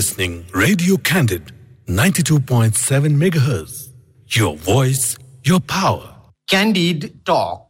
listening Radio Candid 92.7 megahertz. Your voice, your power. Candid Talk.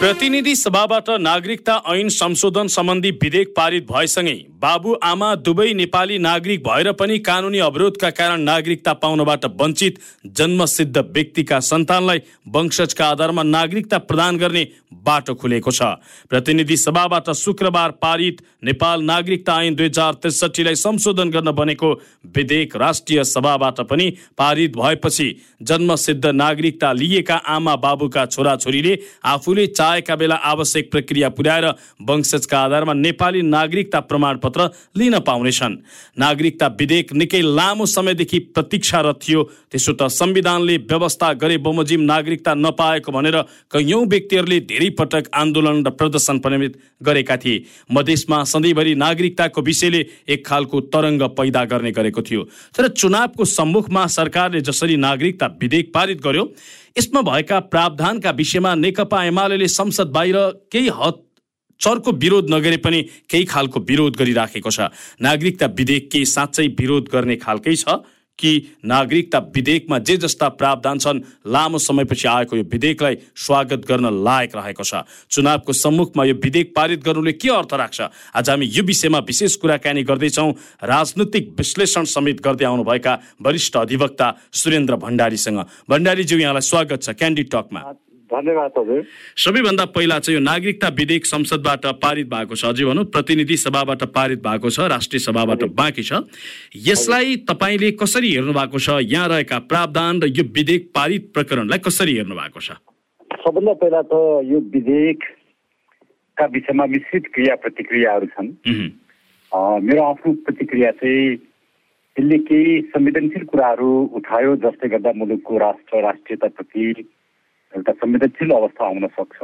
प्रतिनिधि सभाबाट नागरिकता ऐन संशोधन सम्बन्धी विधेयक पारित भएसँगै बाबु आमा दुवै नेपाली नागरिक भएर पनि कानुनी अवरोधका कारण नागरिकता पाउनबाट वञ्चित जन्मसिद्ध व्यक्तिका सन्तानलाई वंशजका आधारमा नागरिकता प्रदान गर्ने बाटो खुलेको छ। प्रतिनिधि सभाबाट शुक्रबार पारित नेपाल नागरिकता ऐन दुई हजार त्रिसठीलाई संशोधन गर्न बनेको विधेयक राष्ट्रिय सभाबाट पनि पारित भएपछि जन्मसिद्ध नागरिकता लिएका आमा बाबुका छोराछोरीले आफूले चाहेका बेला आवश्यक प्रक्रिया पुर्याएर वंशजका आधारमा नेपाली नागरिकता प्रमाणपत्र लिन पाउनेछन्। नागरिकता विधेयक निकै लामो समयदेखि प्रतीक्षारत थियो। त्यसो त संविधानले व्यवस्था गरे बमोजिम नागरिकता नपाएको भनेर कैयौँ व्यक्तिहरूले धेरै पटक आन्दोलन र प्रदर्शन पनि गरेका थिए। मधेसमा सधैँभरि नागरिकताको विषयले एक खालको तरङ्ग पैदा गर्ने गरेको थियो। तर चुनावको सम्मुखमा सरकारले जसरी नागरिकता विधेयक पारित गर्यो यसमा भएका प्रावधानका विषयमा नेकपा एमाले संसद बाहिर केही हद चर्को विरोध नगरे पनि केही खालको विरोध गरिराखेको छ। नागरिकता विधेयक के साँच्चै विरोध गर्ने खालकै छ? कि नागरिकता विधेयकमा जे जस्ता प्रावधान छन् लामो समयपछि आएको यो विधेयकलाई स्वागत गर्न लायक रहेको छ। चुनावको सम्मुखमा यो विधेयक पारित गर्नुले के अर्थ राख्छ? आज हामी यो विषयमा विशेष कुराकानी गर्दैछौँ। राजनैतिक विश्लेषण समेत गर्दै आउनुभएका वरिष्ठ अधिवक्ता सुरेन्द्र भण्डारीसँग। भण्डारीज्यू यहाँलाई स्वागत छ क्यान्डिड टकमा। धन्यवाद हजुर। सबैभन्दा पहिला चाहिँ यो नागरिकता विधेयक संसदबाट पारित भएको छ। अझै भनौँ प्रतिनिधि सभाबाट पारित भएको छ राष्ट्रिय सभाबाट बाँकी छ। यसलाई तपाईँले कसरी हेर्नु भएको छ? यहाँ रहेका प्रावधान र यो विधेयक पारित प्रकरणलाई कसरी हेर्नु भएको छ? सबभन्दा पहिला त यो विधेयकका विषयमा मिश्रित क्रिया प्रतिक्रियाहरू छन् मेरो आफ्नो प्रतिक्रिया चाहिँ यसले केही संवेदनशील कुराहरू उठायो जसले गर्दा मुलुकको राष्ट्र राष्ट्रियताप्रति एउटा संवेदनशील अवस्था आउन सक्छ।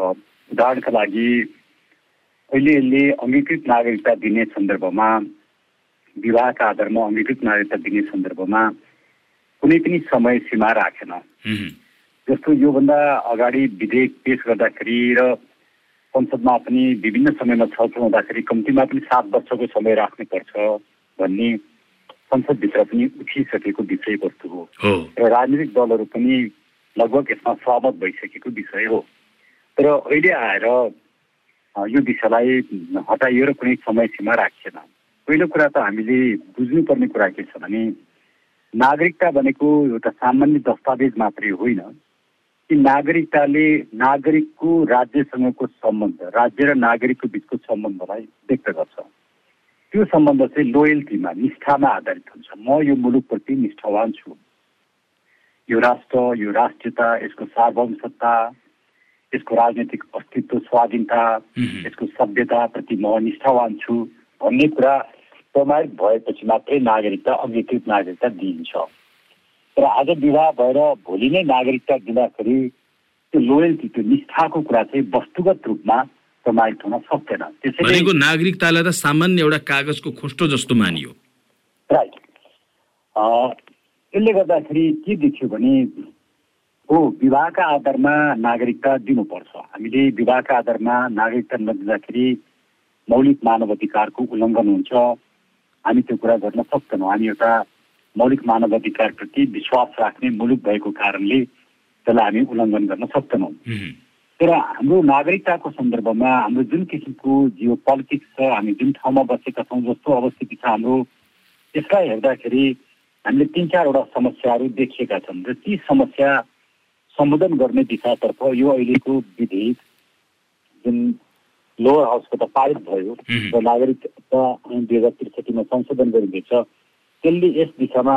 उदाहरणका लागि अहिले यसले अङ्गीकृत नागरिकता दिने सन्दर्भमा विवाहका आधारमा अङ्गीकृत नागरिकता दिने सन्दर्भमा कुनै पनि समय सीमा राखेन। जस्तो योभन्दा अगाडि विधेयक पेश गर्दाखेरि र संसदमा पनि विभिन्न समयमा छलफल हुँदाखेरि कम्तीमा पनि सात वर्षको समय राख्नुपर्छ भन्ने संसदभित्र पनि उठिसकेको विषयवस्तु हो। र राजनीतिक दलहरू पनि लगभग यसमा सहमत भइसकेको विषय हो। तर अहिले आएर यो विषयलाई हटाइयो र कुनै समय सीमा राखिएन पहिलो कुरा त हामीले बुझ्नुपर्ने कुरा के छ भने नागरिकता भनेको एउटा सामान्य दस्तावेज मात्रै होइन। कि नागरिकताले नागरिकको राज्यसँगको सम्बन्ध राज्य र नागरिकको बिचको सम्बन्धलाई व्यक्त गर्छ। त्यो सम्बन्ध चाहिँ लोयल्टीमा निष्ठामा आधारित हुन्छ। म यो मुलुकप्रति निष्ठावान छु। यो राष्ट्र यो राष्ट्रियता यसको सार्वभौमसत्ता यसको राजनैतिक अस्तित्व स्वाधीनता यसको सभ्यताप्रति म निष्ठावान छु भन्ने कुरा प्रमाणित भएपछि मात्रै नागरिकता अङ्गीकृत नागरिकता दिइन्छ। तर आज विवाह भएर भोलि नै नागरिकता दिँदाखेरि त्यो लोयल्टी त्यो निष्ठाको कुरा चाहिँ वस्तुगत रूपमा प्रमाणित हुन सक्दैन। त्यसैले नागरिकतालाई त सामान्य एउटा कागजको खोस्टो जस्तो मानियो। राइट। यसले गर्दाखेरि के देखियो भने हो विवाहका आधारमा नागरिकता दिनुपर्छ। हामीले विवाहका आधारमा नागरिकता नदिँदाखेरि मौलिक मानव अधिकारको उल्लङ्घन हुन्छ। हामी त्यो कुरा गर्न सक्दैनौँ। हामी एउटा मौलिक मानव अधिकारप्रति विश्वास राख्ने मुलुक भएको कारणले त्यसलाई हामी उल्लङ्घन गर्न सक्दैनौँ। तर हाम्रो नागरिकताको सन्दर्भमा हाम्रो जुन किसिमको जियो पोलिटिक्स छ हामी जुन ठाउँमा बसेका छौँ जस्तो अवस्थिति छ हाम्रो यसलाई हेर्दाखेरि हामीले तिन चारवटा समस्याहरू देखिएका छन् र ती समस्या सम्बोधन गर्ने दिशातर्फ यो अहिलेको विधेयक जुन लोवर हाउसको त पारित भयो. र नागरिकता ऐन दुई हजार त्रिसठीमा संशोधन गरिँदैछ त्यसले यस दिशामा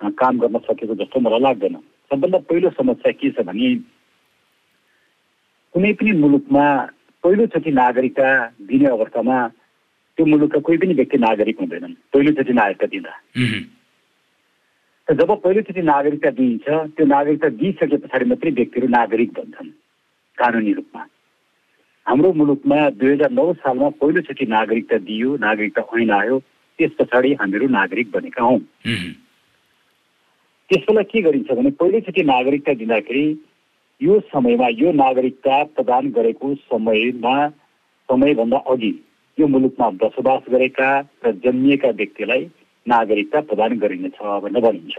काम गर्न सकेको जस्तो मलाई लाग्दैन। सबभन्दा पहिलो समस्या के छ भने कुनै पनि मुलुकमा पहिलोचोटि नागरिकता दिने अवस्थामा त्यो मुलुकका कोही पनि व्यक्ति नागरिक हुँदैनन्। पहिलोचोटि नागरिकता दिँदा। जब पहिलोचोटि नागरिकता दिइन्छ त्यो नागरिकता दिइसके पछाडि मात्रै व्यक्तिहरू नागरिक बन्छन् कानुनी रूपमा। हाम्रो मुलुकमा दुई हजार नौ सालमा पहिलोचोटि नागरिकता दियो नागरिकता ऐन आयो त्यस पछाडि हामीहरू नागरिक बनेका हौँ। त्यस बेला के गरिन्छ भने पहिलोचोटि नागरिकता दिँदाखेरि यो समयमा यो नागरिकता प्रदान गरेको समयमा समयभन्दा अघि यो मुलुकमा बसोबास गरेका र जन्मिएका व्यक्तिलाई नागरिकता प्रदान गरिनेछ भनेर भनिन्छ।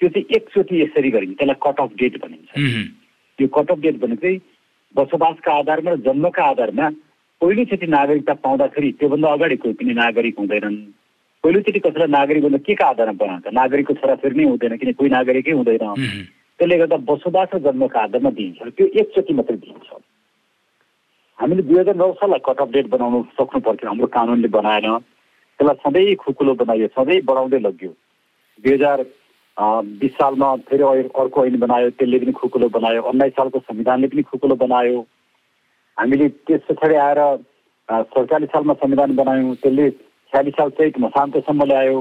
त्यो चाहिँ एकचोटि यसरी गरिन्छ त्यसलाई कट अफ डेट भनिन्छ। उम्, यो कट अफ डेट भनेकै बसोबासका आधारमा र जन्मका आधारमा पहिलोचोटि नागरिकता पाउँदाखेरि त्योभन्दा अगाडि कोही पनि नागरिक हुँदैनन्। पहिलोचोटि कसैलाई नागरिक भन्दा के का आधारमा बनाउँछ? नागरिकको छोराछोरी नै हुँदैन किन कोही नागरिकै हुँदैन। त्यसले गर्दा बसोबास र जन्मका आधारमा दिइन्छ। त्यो एकचोटि मात्रै दिइन्छ। हामीले दुई हजार नौ साललाई कट अफ डेट बनाउनु सक्नु पर्थ्यो हाम्रो कानुनले बनाएन। त्यसलाई सधैँ खुकुलो बनायो सधैँ बढाउँदै लग्यो। दुई हजार बिस सालमा फेरि अर्को ऐन बनायो त्यसले पनि खुकुलो बनायो उन्नाइस सालको संविधानले पनि खुकुलो बनायो। हामीले त्यस पछाडि आएर सडचालिस सालमा संविधान बनायौँ त्यसले छ्यालिस साल चैत मसान्तसम्म ल्यायो।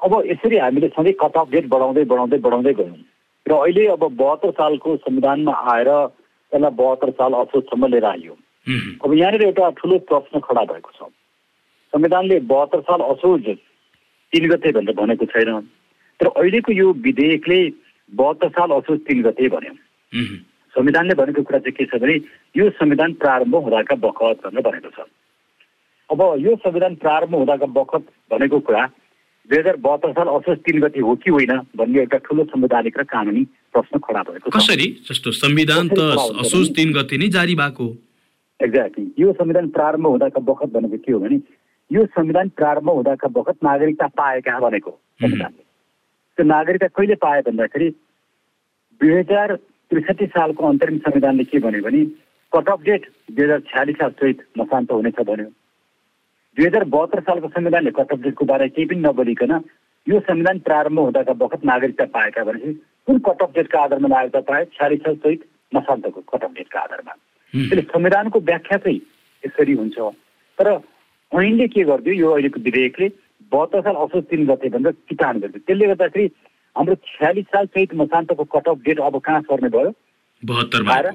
अब यसरी हामीले सधैँ कट अफ डेट बढाउँदै बढाउँदै बढाउँदै गयौँ। र अहिले अब बहत्तर सालको संविधानमा आएर त्यसलाई बहत्तर साल असोजसम्म लिएर आइयो। अब यहाँनिर एउटा ठुलो प्रश्न खडा भएको छ। संविधानले बहत्तर साल असोज तिन गते भनेर भनेको छैन। तर अहिलेको यो विधेयकले बहत्तर साल असोज तिन गते भन्यो। संविधानले भनेको कुरा चाहिँ के छ भने यो संविधान प्रारम्भ हुँदाका बखत भनेर भनेको छ। अब यो संविधान प्रारम्भ हुँदाका बखत भनेको कुरा दुई हजार बहत्तर साल असोज तिन गति हो कि होइन भन्ने एउटा ठुलो संवैधानिक र कानुनी प्रश्न खडा भएको कसरी? जस्तो संविधान त असोज तिन गते नै जारी भएको। एक्ज्याक्टली यो संविधान प्रारम्भ हुँदाका बखत भनेको के हो भने यो संविधान प्रारम्भ हुँदाका बखत नागरिकता पाएका भनेको संविधानले? त्यो नागरिकता कहिले पाए भन्दाखेरि दुई हजार त्रिसठी सालको अन्तरिम संविधानले के भन्यो भने कट अफ डेट दुई हजार छ्यालिस साल सहित मसान्त हुनेछ भन्यो। दुई हजार बहत्तर सालको संविधानले कट अफ डेटको बारे केही पनि नबोलिकन यो संविधान प्रारम्भ हुँदाका बखत नागरिकता पाएका भनेपछि कुन कट अफ डेटका आधारमा नागरिकता पाए? छ्यालिस साल सहित मसान्तको कट अफ डेटका आधारमा। त्यसले संविधानको व्याख्या चाहिँ यसरी हुन्छ। तर ऐनले के गरिदियो यो अहिलेको विधेयकले बहत्तर साल असोज तिन गते भनेर किटान गरिदियो त्यसले गर्दाखेरि हाम्रो छ्यालिस साल चैत मसान्तको कट अफ डेट अब कहाँ सर्ने भयो आएर हो।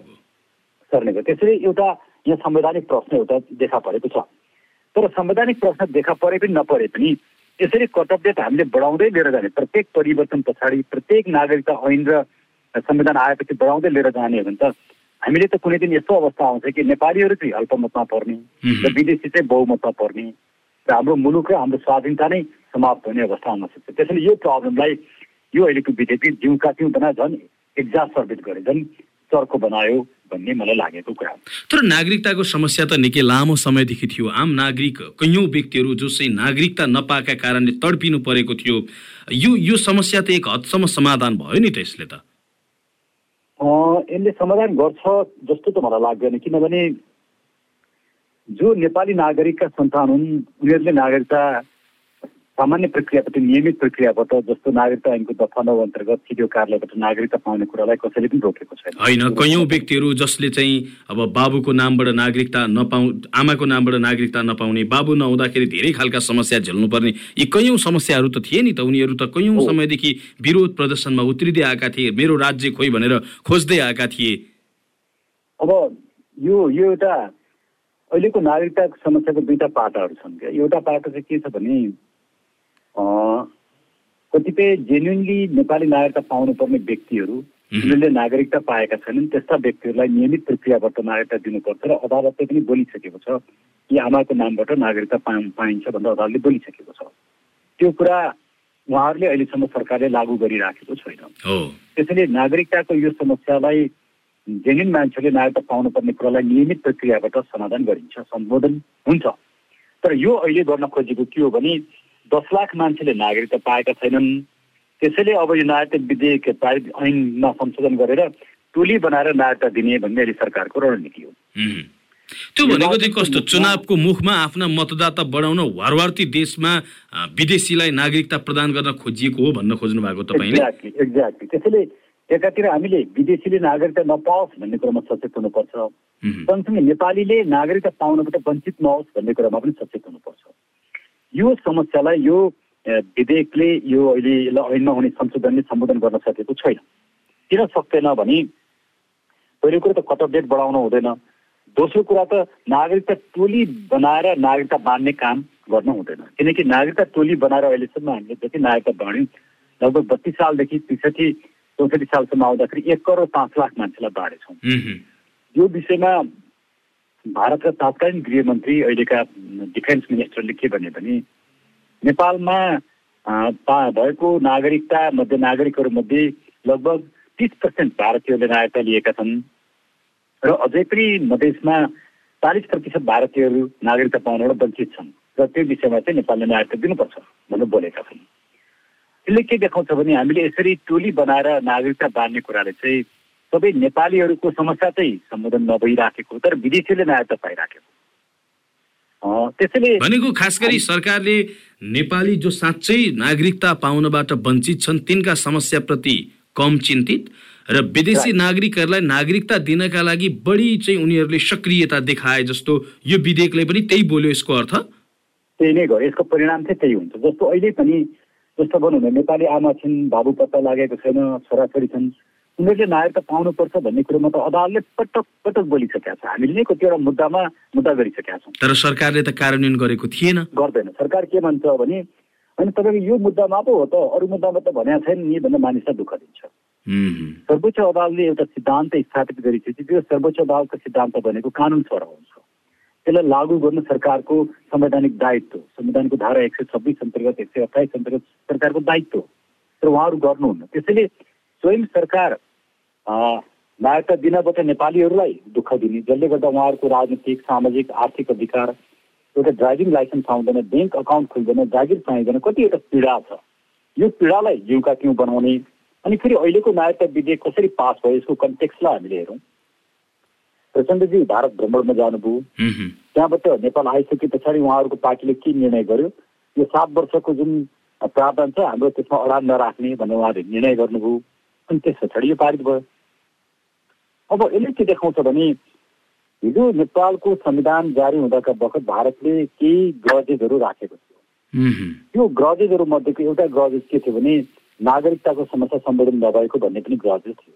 सर्ने भयो त्यसरी एउटा यहाँ संवैधानिक प्रश्न एउटा देखा परेको छ तर संवैधानिक प्रश्न देखा परे पनि नपरे पनि यसरी कट अफ डेट हामीले बढाउँदै लिएर जाने प्रत्येक परिवर्तन पछाडि प्रत्येक नागरिकता ऐन र संविधान आएपछि बढाउँदै लिएर जाने हो भने त हामीले त कुनै दिन यस्तो अवस्था आउँछ कि नेपालीहरू चाहिँ अल्पमतमा पर्ने. र विदेशी चाहिँ बहुमतमा पर्ने र हाम्रो मुलुक र हाम्रो स्वाधीनता नै समाप्त हुने अवस्था आउन सक्छ। त्यसैले यो प्रब्लमलाई यो अहिलेको विधेयकले जिउका तिउ बना झन् एक्जासर्बेट गरे झन् चर्को बनायो भन्ने मलाई लागेको कुरा तर नागरिकताको समस्या त निकै लामो समयदेखि थियो। आम नागरिक कैयौँ व्यक्तिहरू जो चाहिँ नागरिकता नपाएका कारणले तडपिनु परेको थियो यो यो समस्या त एक हदसम्म समाधान भयो नि त यसले त। यसले समाधान गर्छ जस्तो त मलाई लाग्दैन। किनभने जो नेपाली नागरिकका सन्तान हुन् उनीहरूले नागरिकता सामान्य प्रक्रियाबाट नियमित प्रक्रियाबाट जस्तो नागरिकता ऐनको दफा नौ अन्तर्गत सिडिओ कार्यालयबाट नागरिकता पाउने कुरालाई कसैले पनि रोकेको छैन। होइन कैयौँ व्यक्तिहरू जसले चाहिँ अब बाबुको नामबाट नागरिकता नपाउ आमाको नामबाट नागरिकता नपाउने बाबु नहुँदाखेरि धेरै खालका समस्या झेल्नुपर्ने यी कैयौँ समस्याहरू त थिए नि त उनीहरू त कैयौँ। समयदेखि विरोध प्रदर्शनमा उत्रिँदै आएका थिए मेरो राज्य खोइ भनेर खोज्दै आएका थिए। अब यो यो एउटा अहिलेको नागरिकताको समस्याको दुईटा पाटाहरू छन् क्या। एउटा पाटो चाहिँ के छ भने कतिपय जेन्युनली नेपाली नागरिकता पाउनुपर्ने व्यक्तिहरू उनीहरूले नागरिकता पाएका छैनन् त्यस्ता व्यक्तिहरूलाई नियमित प्रक्रियाबाट नागरिकता दिनुपर्छ र अदालतले पनि बोलिसकेको छ कि आमाको नामबाट नागरिकता पा पाइन्छ भनेर अदालतले बोलिसकेको छ। त्यो कुरा उहाँहरूले अहिलेसम्म सरकारले लागू गरिराखेको छैन। त्यसैले नागरिकताको यो समस्यालाई जेन्युन मान्छेले नागरिकता पाउनुपर्ने कुरालाई नियमित प्रक्रियाबाट समाधान गरिन्छ सम्बोधन हुन्छ। तर यो अहिले गर्न खोजेको के हो भने दस लाख मान्छेले नागरिकता पाएका छैनन्। त्यसैले अब यो नागरिकता विधेयक पारित ऐनमा संशोधन गरेर टोली बनाएर नागरिकता दिने भन्ने अहिले सरकारको रणनीति हो। त्यो भनेको चाहिँ कस्तो? चुनावको मुखमा आफ्ना मतदाता बढाउन वारवार्ती देशमा विदेशीलाई नागरिकता प्रदान गर्न खोजिएको हो भन्न खोज्नु भएको तपाईँले एक्ज्याक्टली त्यसैले एकातिर हामीले विदेशीले नागरिकता नपाओस् भन्ने कुरामा सचेत हुनुपर्छ। सँगसँगै नेपालीले नागरिकता पाउनबाट वञ्चित नहोस् भन्ने कुरामा पनि सचेत हुनुपर्छ। यो समस्यालाई यो विधेयकले यो अहिले ऐनमा हुने संशोधनले सम्बोधन गर्न सकेको छैन। किन सक्दैन भने पहिलो कुरो त कट अफ डेट बढाउन हुँदैन। दोस्रो कुरा त नागरिकता टोली बनाएर नागरिकता बाँड्ने काम गर्न हुँदैन। किनकि नागरिकता टोली बनाएर अहिलेसम्म हामीले जति नागरिकता बाँड्यौँ लगभग बत्तिस सालदेखि त्रिसठी चौसठी सालसम्म आउँदाखेरि एक करोड पाँच लाख मान्छेलाई बाँडेछौँ। यो विषयमा भारतका तत्कालीन गृहमन्त्री अहिलेका डिफेन्स मिनिस्टरले के भने भने नेपालमा भएको नागरिकता मध्ये नागरिकहरूमध्ये लगभग तिस पर्सेन्ट भारतीयहरूले नागरिकता लिएका छन्। र अझै पनि मधेसमा चालिस प्रतिशत भारतीयहरू नागरिकता पाउनबाट वञ्चित छन् र त्यो विषयमा चाहिँ नेपालले नागरिकता दिनुपर्छ भनेर बोलेका छन्। यसले के देखाउँछ भने हामीले यसरी टोली बनाएर नागरिकता बाँड्ने कुराले चाहिँ सबै नेपालीहरूको समस्या चाहिँ सम्बोधन नभइराखेको तर विदेशीले नागरिकता पाइराखेको। त्यसैले भनेको खास गरी सरकारले नेपाली जो साँच्चै नागरिकता पाउनबाट वञ्चित छन् तिनका समस्याप्रति कम चिन्तित र विदेशी नागरिकहरूलाई नागरिकता दिनका लागि बढी चाहिँ उनीहरूले सक्रियता देखाए जस्तो यो विधेयकले पनि त्यही बोल्यो यसको अर्थ? त्यही नै हो यसको परिणाम चाहिँ त्यही हुन्छ। जस्तो अहिले पनि जस्तो भनौँ न नेपाली आमा छिन् बाबु पत्ता लागेको छैन छोराछोरी छन् उनीहरूले नागरिकता पाउनुपर्छ भन्ने कुरोमा त अदालतले पटक पटक बोलिसकेका छ हामीले नै कतिवटा मुद्दामा मुद्दा गरिसकेका छौँ। तर सरकारले त कार्यान्वयन गरेको थिएन। गर्दैन। सरकार के भन्छ भने होइन तपाईँको यो मुद्दामा पो हो त अरू मुद्दामा त भनेको छैन नि भनेर मानिसलाई दुःख दिन्छ। सर्वोच्च अदालतले एउटा सिद्धान्त स्थापित गरिसकेपछि त्यो सर्वोच्च अदालतको सिद्धान्त भनेको कानुन छोरा हुन्छ। त्यसलाई लागू गर्नु सरकारको संवैधानिक दायित्व संविधानको धारा एक सय छब्बिस अन्तर्गत एक सय अठाइस अन्तर्गत सरकारको दायित्व तर उहाँहरू गर्नुहुन्न। त्यसैले स्वयं सरकार नागरिकता दिनबाट नेपालीहरूलाई दुःख दिने जसले गर्दा उहाँहरूको राजनीतिक सामाजिक आर्थिक अधिकार एउटा ड्राइभिङ लाइसेन्स पाउँदैन ब्याङ्क अकाउन्ट खुल्दैन जागिर पाइँदैन कति एउटा पीडा छ। यो पीडालाई जिउका क्यौँ बनाउने? अनि फेरि अहिलेको नागरिकता विधेयक कसरी पास भयो यसको कन्टेक्स्टलाई हामीले हेरौँ। प्रचण्डजी भारत भ्रमणमा जानुभयो। त्यहाँबाट नेपाल आइसके पछाडि उहाँहरूको पार्टीले के निर्णय गर्यो? यो सात वर्षको जुन प्रावधान छ हाम्रो त्यसमा अडान नराख्ने भनेर उहाँहरूले निर्णय गर्नुभयो। अनि त्यस पछाडि यो पारित भयो। अब यसले के देखाउँछ भने हिजो नेपालको संविधान जारी हुँदाका बखत भारतले केही ग्रजेजहरू राखेको थियो। त्यो ग्रजेजहरू मध्येको एउटा ग्रजेज के थियो भने नागरिकताको समस्या सम्बोधन नभएको भन्ने पनि ग्रजेज थियो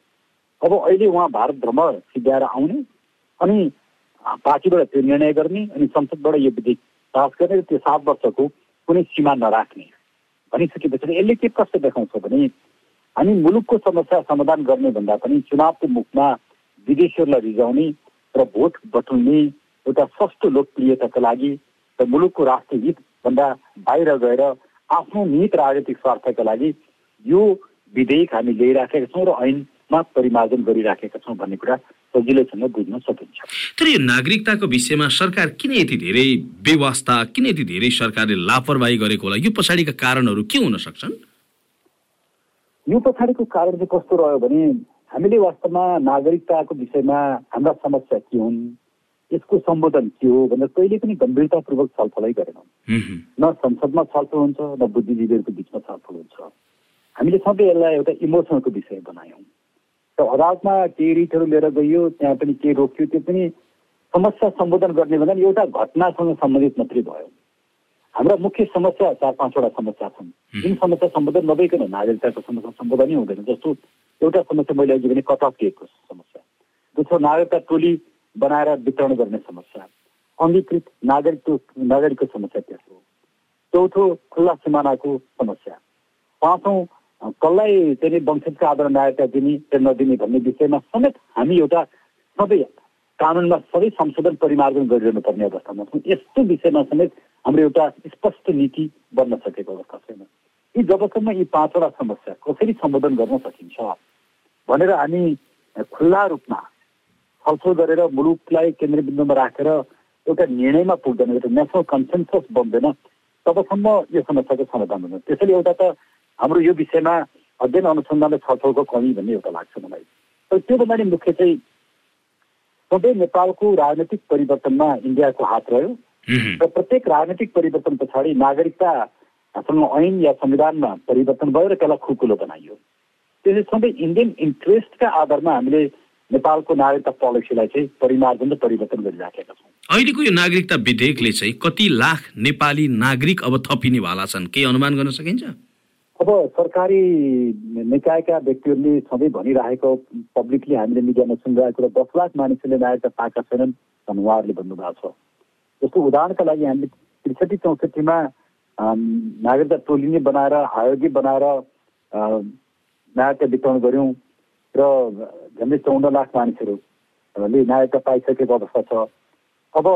अब अहिले उहाँ भारत भ्रमण सिद्ध्याएर आउने अनि पार्टीबाट त्यो निर्णय गर्ने अनि संसदबाट यो विधेयक पास गर्ने र त्यो सात वर्षको कुनै सीमा नराख्ने भनिसके पछाडि यसले के कस्तो देखाउँछ भने हामी मुलुकको समस्या समाधान गर्ने भन्दा पनि चुनावको मुखमा विदेशीहरूलाई रिजाउने र भोट बटुल्ने एउटा सस्तो लोकप्रियताका लागि र मुलुकको राष्ट्रिय हितभन्दा बाहिर गएर आफ्नो निहित राजनीतिक स्वार्थका लागि यो विधेयक हामी ल्याइराखेका छौँ र ऐनमा परिमार्जन गरिराखेका छौँ भन्ने कुरा सजिलैसँग बुझ्न सकिन्छ। तर यो नागरिकताको विषयमा सरकार किन यति धेरै बेवास्ता किन यति धेरै सरकारले लापरवाही गरेको होला? यो पछाडिका कारणहरू के हुन सक्छन्? यो पछाडिको कारण चाहिँ कस्तो रह्यो भने हामीले वास्तवमा नागरिकताको विषयमा हाम्रा समस्या के हुन् यसको सम्बोधन के हो भनेर कहिले पनि गम्भीरतापूर्वक छलफलै गरेनौँ। न संसदमा छलफल हुन्छ न बुद्धिजीवीहरूको बिचमा छलफल हुन्छ। हामीले सधैँ यसलाई एउटा इमोसनलको विषय बनायौँ। र अदालतमा केही रिटहरू लिएर गइयो त्यहाँ पनि केही रोकियो त्यो पनि समस्या सम्बोधन गर्ने भन्दा नि एउटा घटनासँग सम्बन्धित मात्रै भयो। हाम्रा मुख्य समस्या चार पाँचवटा समस्या छन्। जुन समस्या सम्बोधन नभइकन नागरिकताको समस्या सम्बोधनै हुँदैन जस्तो एउटा समस्या मैले अघि भने कट डेटको समस्या। दोस्रो नागरिकता टोली बनाएर वितरण गर्ने समस्या। अङ्गीकृत नागरिकको नागरिकको समस्या तेस्रो चौथो खुल्ला सिमानाको समस्या। पाँचौँ कसलाई चाहिँ वंशजका आधारमा नागरिकता दिने र नदिने भन्ने विषयमा समेत हामी एउटा सबै कानुनमा सबै संशोधन परिमार्जन गरिरहनु पर्ने अवस्थामा छौँ। यस्तो विषयमा समेत हाम्रो एउटा स्पष्ट नीति बन्न सकेको अवस्था छैन। यी जबसम्म यी पाँचवटा समस्या कसरी सम्बोधन गर्न सकिन्छ भनेर हामी खुल्ला रूपमा छलफल गरेर मुलुकलाई केन्द्रबिन्दुमा राखेर एउटा निर्णयमा पुग्दैन एउटा नेसनल कन्सेन्सस बन्दैन तबसम्म यो समस्याको समाधान हुँदैन त्यसैले एउटा त हाम्रो यो विषयमा अध्ययन अनुसन्धान र छलफलको कमी भन्ने एउटा लाग्छ मलाई तर त्योभन्दा नि मुख्य चाहिँ सधैँ नेपालको राजनैतिक परिवर्तनमा इन्डियाको हात रह्यो र प्रत्येक राजनैतिक परिवर्तन पछाडि नागरिकतासँग ऐन या संविधानमा परिवर्तन भयो र त्यसलाई खुकुलो बनाइयो त्यसले सधैँ इन्डियन इन्ट्रेस्टका आधारमा हामीले नेपालको नागरिकता पोलिसीलाई चाहिँ परिमार्जन र परिवर्तन गरिराखेका छौँ अहिलेको यो नागरिकता विधेयकले चाहिँ कति लाख नेपाली नागरिक अब थपिनेवाला छन् केही अनुमान गर्न सकिन्छ अब सरकारी निकायका व्यक्तिहरूले सधैँ भनिरहेको पब्लिकली हामीले मिडियामा सुनिरहेको कुरा दस लाख मानिसहरूले नागरिकता पाएका छैनन् उहाँहरूले भन्नुभएको छ जस्तो उदाहरणका लागि हामीले त्रिसठी चौसठीमा नागरिकता टोली नै बनाएर आयोगी बनाएर नागरिकता वितरण गऱ्यौँ र झन्डै चौध लाख मानिसहरूले नागरिकता पाइसकेको अवस्था छ अब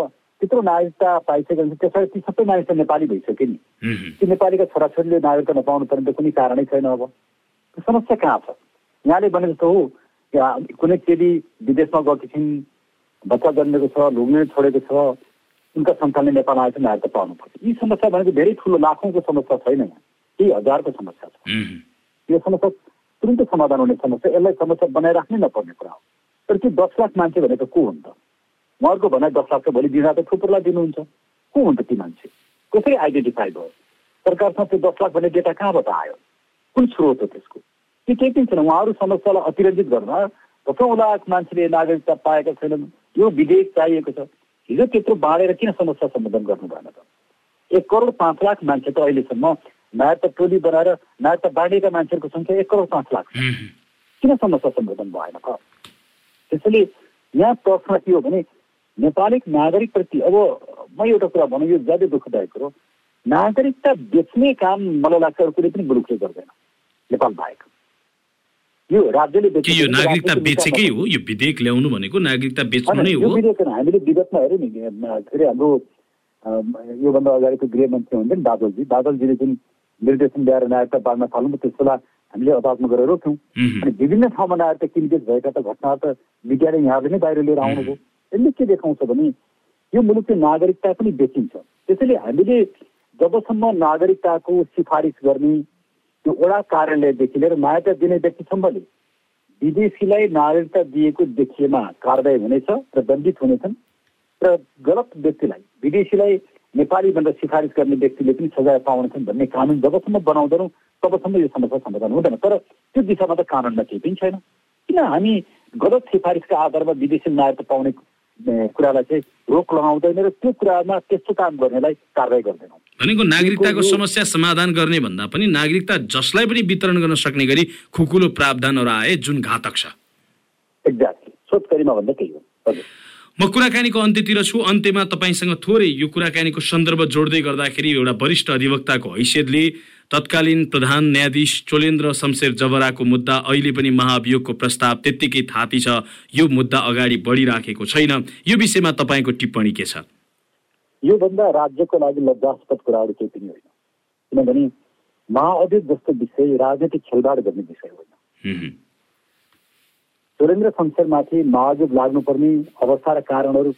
त्यत्रो नागरिकता पाइसकेपछि त्यसरी ती सबै मानिस नेपाली भइसक्यो नि ती नेपालीका छोराछोरीले नागरिकता नपाउनु पर्ने त कुनै कारणै छैन अब। त्यो समस्या कहाँ छ यहाँले भने जस्तो हो कुनै चेली विदेशमा गएकी छिन् बच्चा जन्मेको छ लुग्ने छोडेको छ उनका सन्तानले नेपाल आएपछि नागरिकता पाउनु पर्छ यी समस्या भनेको धेरै ठुलो लाखौँको समस्या छैन यहाँ। केही हजारको समस्या छ। यो समस्या तुरन्तै समाधान हुने समस्या यसलाई समस्या बनाइराख्नै नपर्ने कुरा हो। तर त्यो दस लाख मान्छे भनेको को हुन् त? उहाँहरूको भनाइ दस लाख त भोलि दिँदा त थुप्रोलाई दिनुहुन्छ। को हुन् त ती मान्छे? कसरी आइडेन्टिफाई भयो? सरकारसँग त्यो दस लाख भन्ने डेटा कहाँबाट आयो? कुन स्रोत हो त्यसको? त्यो केही पनि छैन। उहाँहरू समस्यालाई अतिरञ्जित गर्न दसौँ लाख मान्छेले नागरिकता पाएका छैनन्। यो विधेयक चाहिएको छ। हिजो त्यत्रो बाँडेर किन समस्या समाधान गर्नु भएन त? एक करोड पाँच लाख मान्छे त अहिलेसम्म नागरिकता टोली बनाएर नागरिकता बाँडिएका मान्छेहरूको सङ्ख्या एक करोड पाँच लाख किन समस्या सम्बोधन भएन त? त्यसैले यहाँ प्रश्न के हो भने नेपाली नागरिकप्रति अब म एउटा कुरा भनौँ यो ज्यादै दुःखदायक कुरो। नागरिकता बेच्ने काम मलाई लाग्छ अरू कुनै पनि मुलुकले गर्दैन। नेपाल बाहेक। यो राज्यले यो नागरिकता बेचेकै हो? यो विधेयक ल्याउनु भनेको नागरिकता बेच्नु नै हो। विधेयक हामीले विगतमा हेऱ्यौँ नि के अरे हाम्रो योभन्दा अगाडिको गृहमन्त्री हुनुहुन्थ्यो नि बादलजी। बादलजीले जुन निर्देशन ल्याएर नागरिकता बाँड्न थाल्नु त्यस बेला हामीले अदालतमा गएर रोक्यौँ। अनि विभिन्न ठाउँमा नागरिकता किनबेच भएका त घटनाहरू त मिडियाले यहाँले नै बाहिर लिएर आउनुभयो। यसले के देखाउँछ भने यो मुलुकको नागरिकता पनि बेचिन्छ। त्यसैले हामीले जबसम्म नागरिकताको सिफारिस गर्ने त्यो वडा कार्यालयदेखि लिएर नागरिकता दिने व्यक्तिसम्मले विदेशीलाई नागरिकता दिएको देखिएमा कारवाही हुनेछ र दण्डित हुनेछन् र गलत व्यक्तिलाई विदेशीलाई नेपाली भनेर सिफारिस गर्ने व्यक्तिले पनि सजाय पाउनेछन् भन्ने कानुन जबसम्म बनाउँदैनौँ तबसम्म यो समस्या समाधान हुँदैन तर त्यो दिशामा त कानुनमा केही पनि छैन किन हामी गलत सिफारिसका आधारमा विदेशी नागरिकता पाउने कुरालाई चाहिँ रोक लगाउँदैन र त्यो कुरामा त्यस्तो काम गर्नेलाई कारवाही गर्दैनौँ। भनेको नागरिकताको समस्या समाधान गर्ने भन्दा पनि नागरिकता जसलाई पनि वितरण गर्न सक्ने गरी खुकुलो प्रावधानहरू आए जुन घातक छ। एक्ज्याक्टली भन्दा त्यही हो। म कुराकानीको अन्त्यतिर छु। अन्त्यमा तपाईँसँग थोरै यो कुराकानीको सन्दर्भ जोड्दै गर्दाखेरि एउटा वरिष्ठ अधिवक्ताको हैसियतले तत्कालीन प्रधान न्यायाधीश चोलेन्द्र शमशेर जबराको मुद्दा अहिले पनि महाभियोगको प्रस्ताव त्यत्तिकै थाती छ। यो मुद्दा अगाडि बढिराखेको छैन। यो विषयमा तपाईँको टिप्पणी के छ? योभन्दा राज्यको लागि लज्जास्पद कुराहरू केही पनि होइन। किनभने महाअधिक जस्तो विषय राजनीतिक खेलबाड गर्ने विषय होइन। सुरेन्द्र शमशेरमाथि महाभियोग लाग्नुपर्ने अवस्था र कारणहरू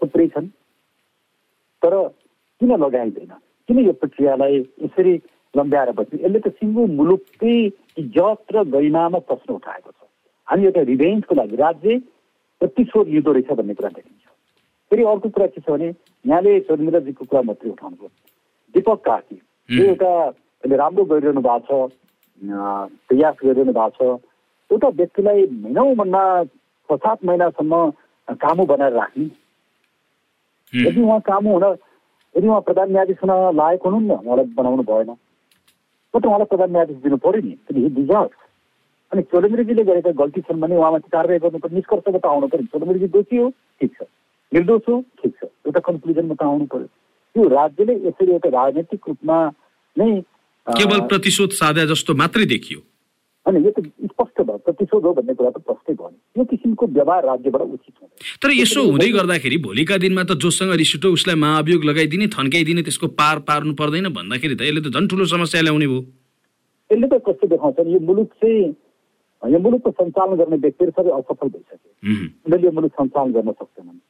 थुप्रै छन्। तर किन लगाइँदैन? किन यो प्रक्रियालाई यसरी लम्ब्याएर बस्ने। यसले त सिङ्गो मुलुककै इज्जत र गरिमामा प्रश्न उठाएको छ। हामी एउटा रिभेन्जको लागि राज्य प्रतिशोध लिँदो रहेछ भन्ने कुरा देखिन्छ। फेरि अर्को कुरा के छ भने यहाँले सुरेन्द्रजीको कुरा मात्रै उठाउनुभयो। दीपक कार्की यो एउटा अहिले राम्रो गरिरहनु भएको छ प्रयास गरिरहनु भएको छ। एउटा व्यक्तिलाई महिनौभन्दा छ सात महिनासम्म कामु बनाएर राख्ने। यदि उहाँ कामु हुन यदि उहाँ प्रधान न्यायाधीश हुन लायक हुनुहुन्न उहाँलाई बनाउनु भएन। म त उहाँलाई प्रधान न्यायाधीश दिनु पऱ्यो नि हि डिजर्भ अनि चोलेन्द्रजीले गरेका गल्ती छन् भने उहाँमाथि कारवाही गर्नु पर्ने निष्कर्षमा त आउनु पऱ्यो चोलेन्द्रजी दोषी हो ठिक छ। निर्दोष हो ठिक छ। एउटा कन्क्लुजनमा त आउनु पऱ्यो। त्यो राज्यले यसरी एउटा राजनैतिक रूपमा नै केवल प्रतिशोध साधा जस्तो मात्रै देखियो। अनि यो त स्पष्ट भयो प्रतिशोध हो भन्ने कुरा त प्रष्टै भयो। यो किसिमको व्यवहार राज्यबाट उचित हुँदैन तर यसो हुँदै गर्दाखेरि भोलिका दिनमा त जोसँग रिस उठ्यो उसलाई महाभियोग लगाइदिने थन्काइदिने त्यसको पार पार्नु पर्दैन भन्दाखेरि त यसले त झन् ठुलो समस्या ल्याउने भयो यसले त कस्तो देखाउँछ यो मुलुक चाहिँ यो मुलुकको सञ्चालन गर्ने व्यक्तिहरू सबै असफल भइसके हुँ, उनीहरूले यो मुलुक सञ्चालन गर्न सक्दैनन्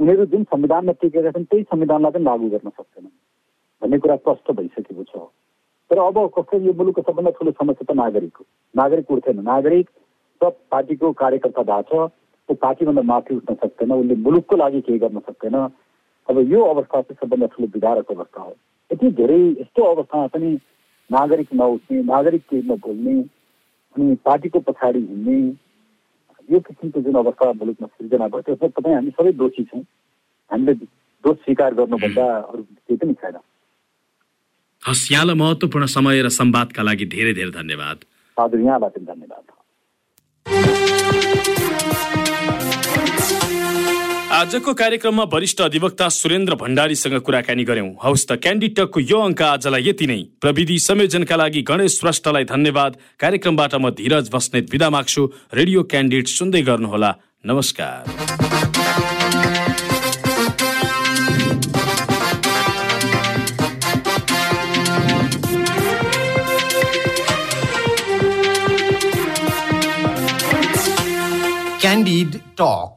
उनीहरू जुन संविधानमा टिकेका छन् त्यही संविधानलाई पनि लागू गर्न सक्दैनन् भन्ने कुरा स्पष्ट भइसकेको छ तर अब कस्तो यो मुलुकको सबभन्दा ठुलो समस्या त नागरिक हो। नागरिक उठ्दैन। नागरिक सब पार्टीको कार्यकर्ता भएको छ ऊ पार्टीभन्दा माथि उठ्न सक्दैन उसले मुलुकको लागि केही गर्न सक्दैन। अब यो अवस्था चाहिँ सबभन्दा ठुलो विधारक अवस्था हो। यति धेरै यस्तो अवस्थामा पनि नागरिक नउठ्ने नागरिक केही नबोल्ने अनि पार्टीको पछाडि हिँड्ने यो किसिमको जुन अवस्था मुलुकमा सिर्जना भयो त्यसमा तपाईँ हामी सबै दोषी छौँ। हामीले दोष स्वीकार गर्नुभन्दा अरू केही पनि छैन। हस् यहाँलाई महत्त्वपूर्ण समय र सम्वादका लागि धेरै धेरै धन्यवाद। हजुर यहाँबाट पनि धन्यवाद। आजको कार्यक्रममा वरिष्ठ अधिवक्ता सुरेन्द्र भण्डारीसँग कुराकानी गर्यौं हौस् त क्यान्डिटकको यो अङ्क आजलाई यति नै। प्रविधि संयोजनका लागि गणेश श्रेष्ठलाई धन्यवाद। कार्यक्रमबाट म धीरज बस्नेत विदा माग्छु। रेडियो क्यान्डिडेट सुन्दै गर्नुहोला। नमस्कार। Talk.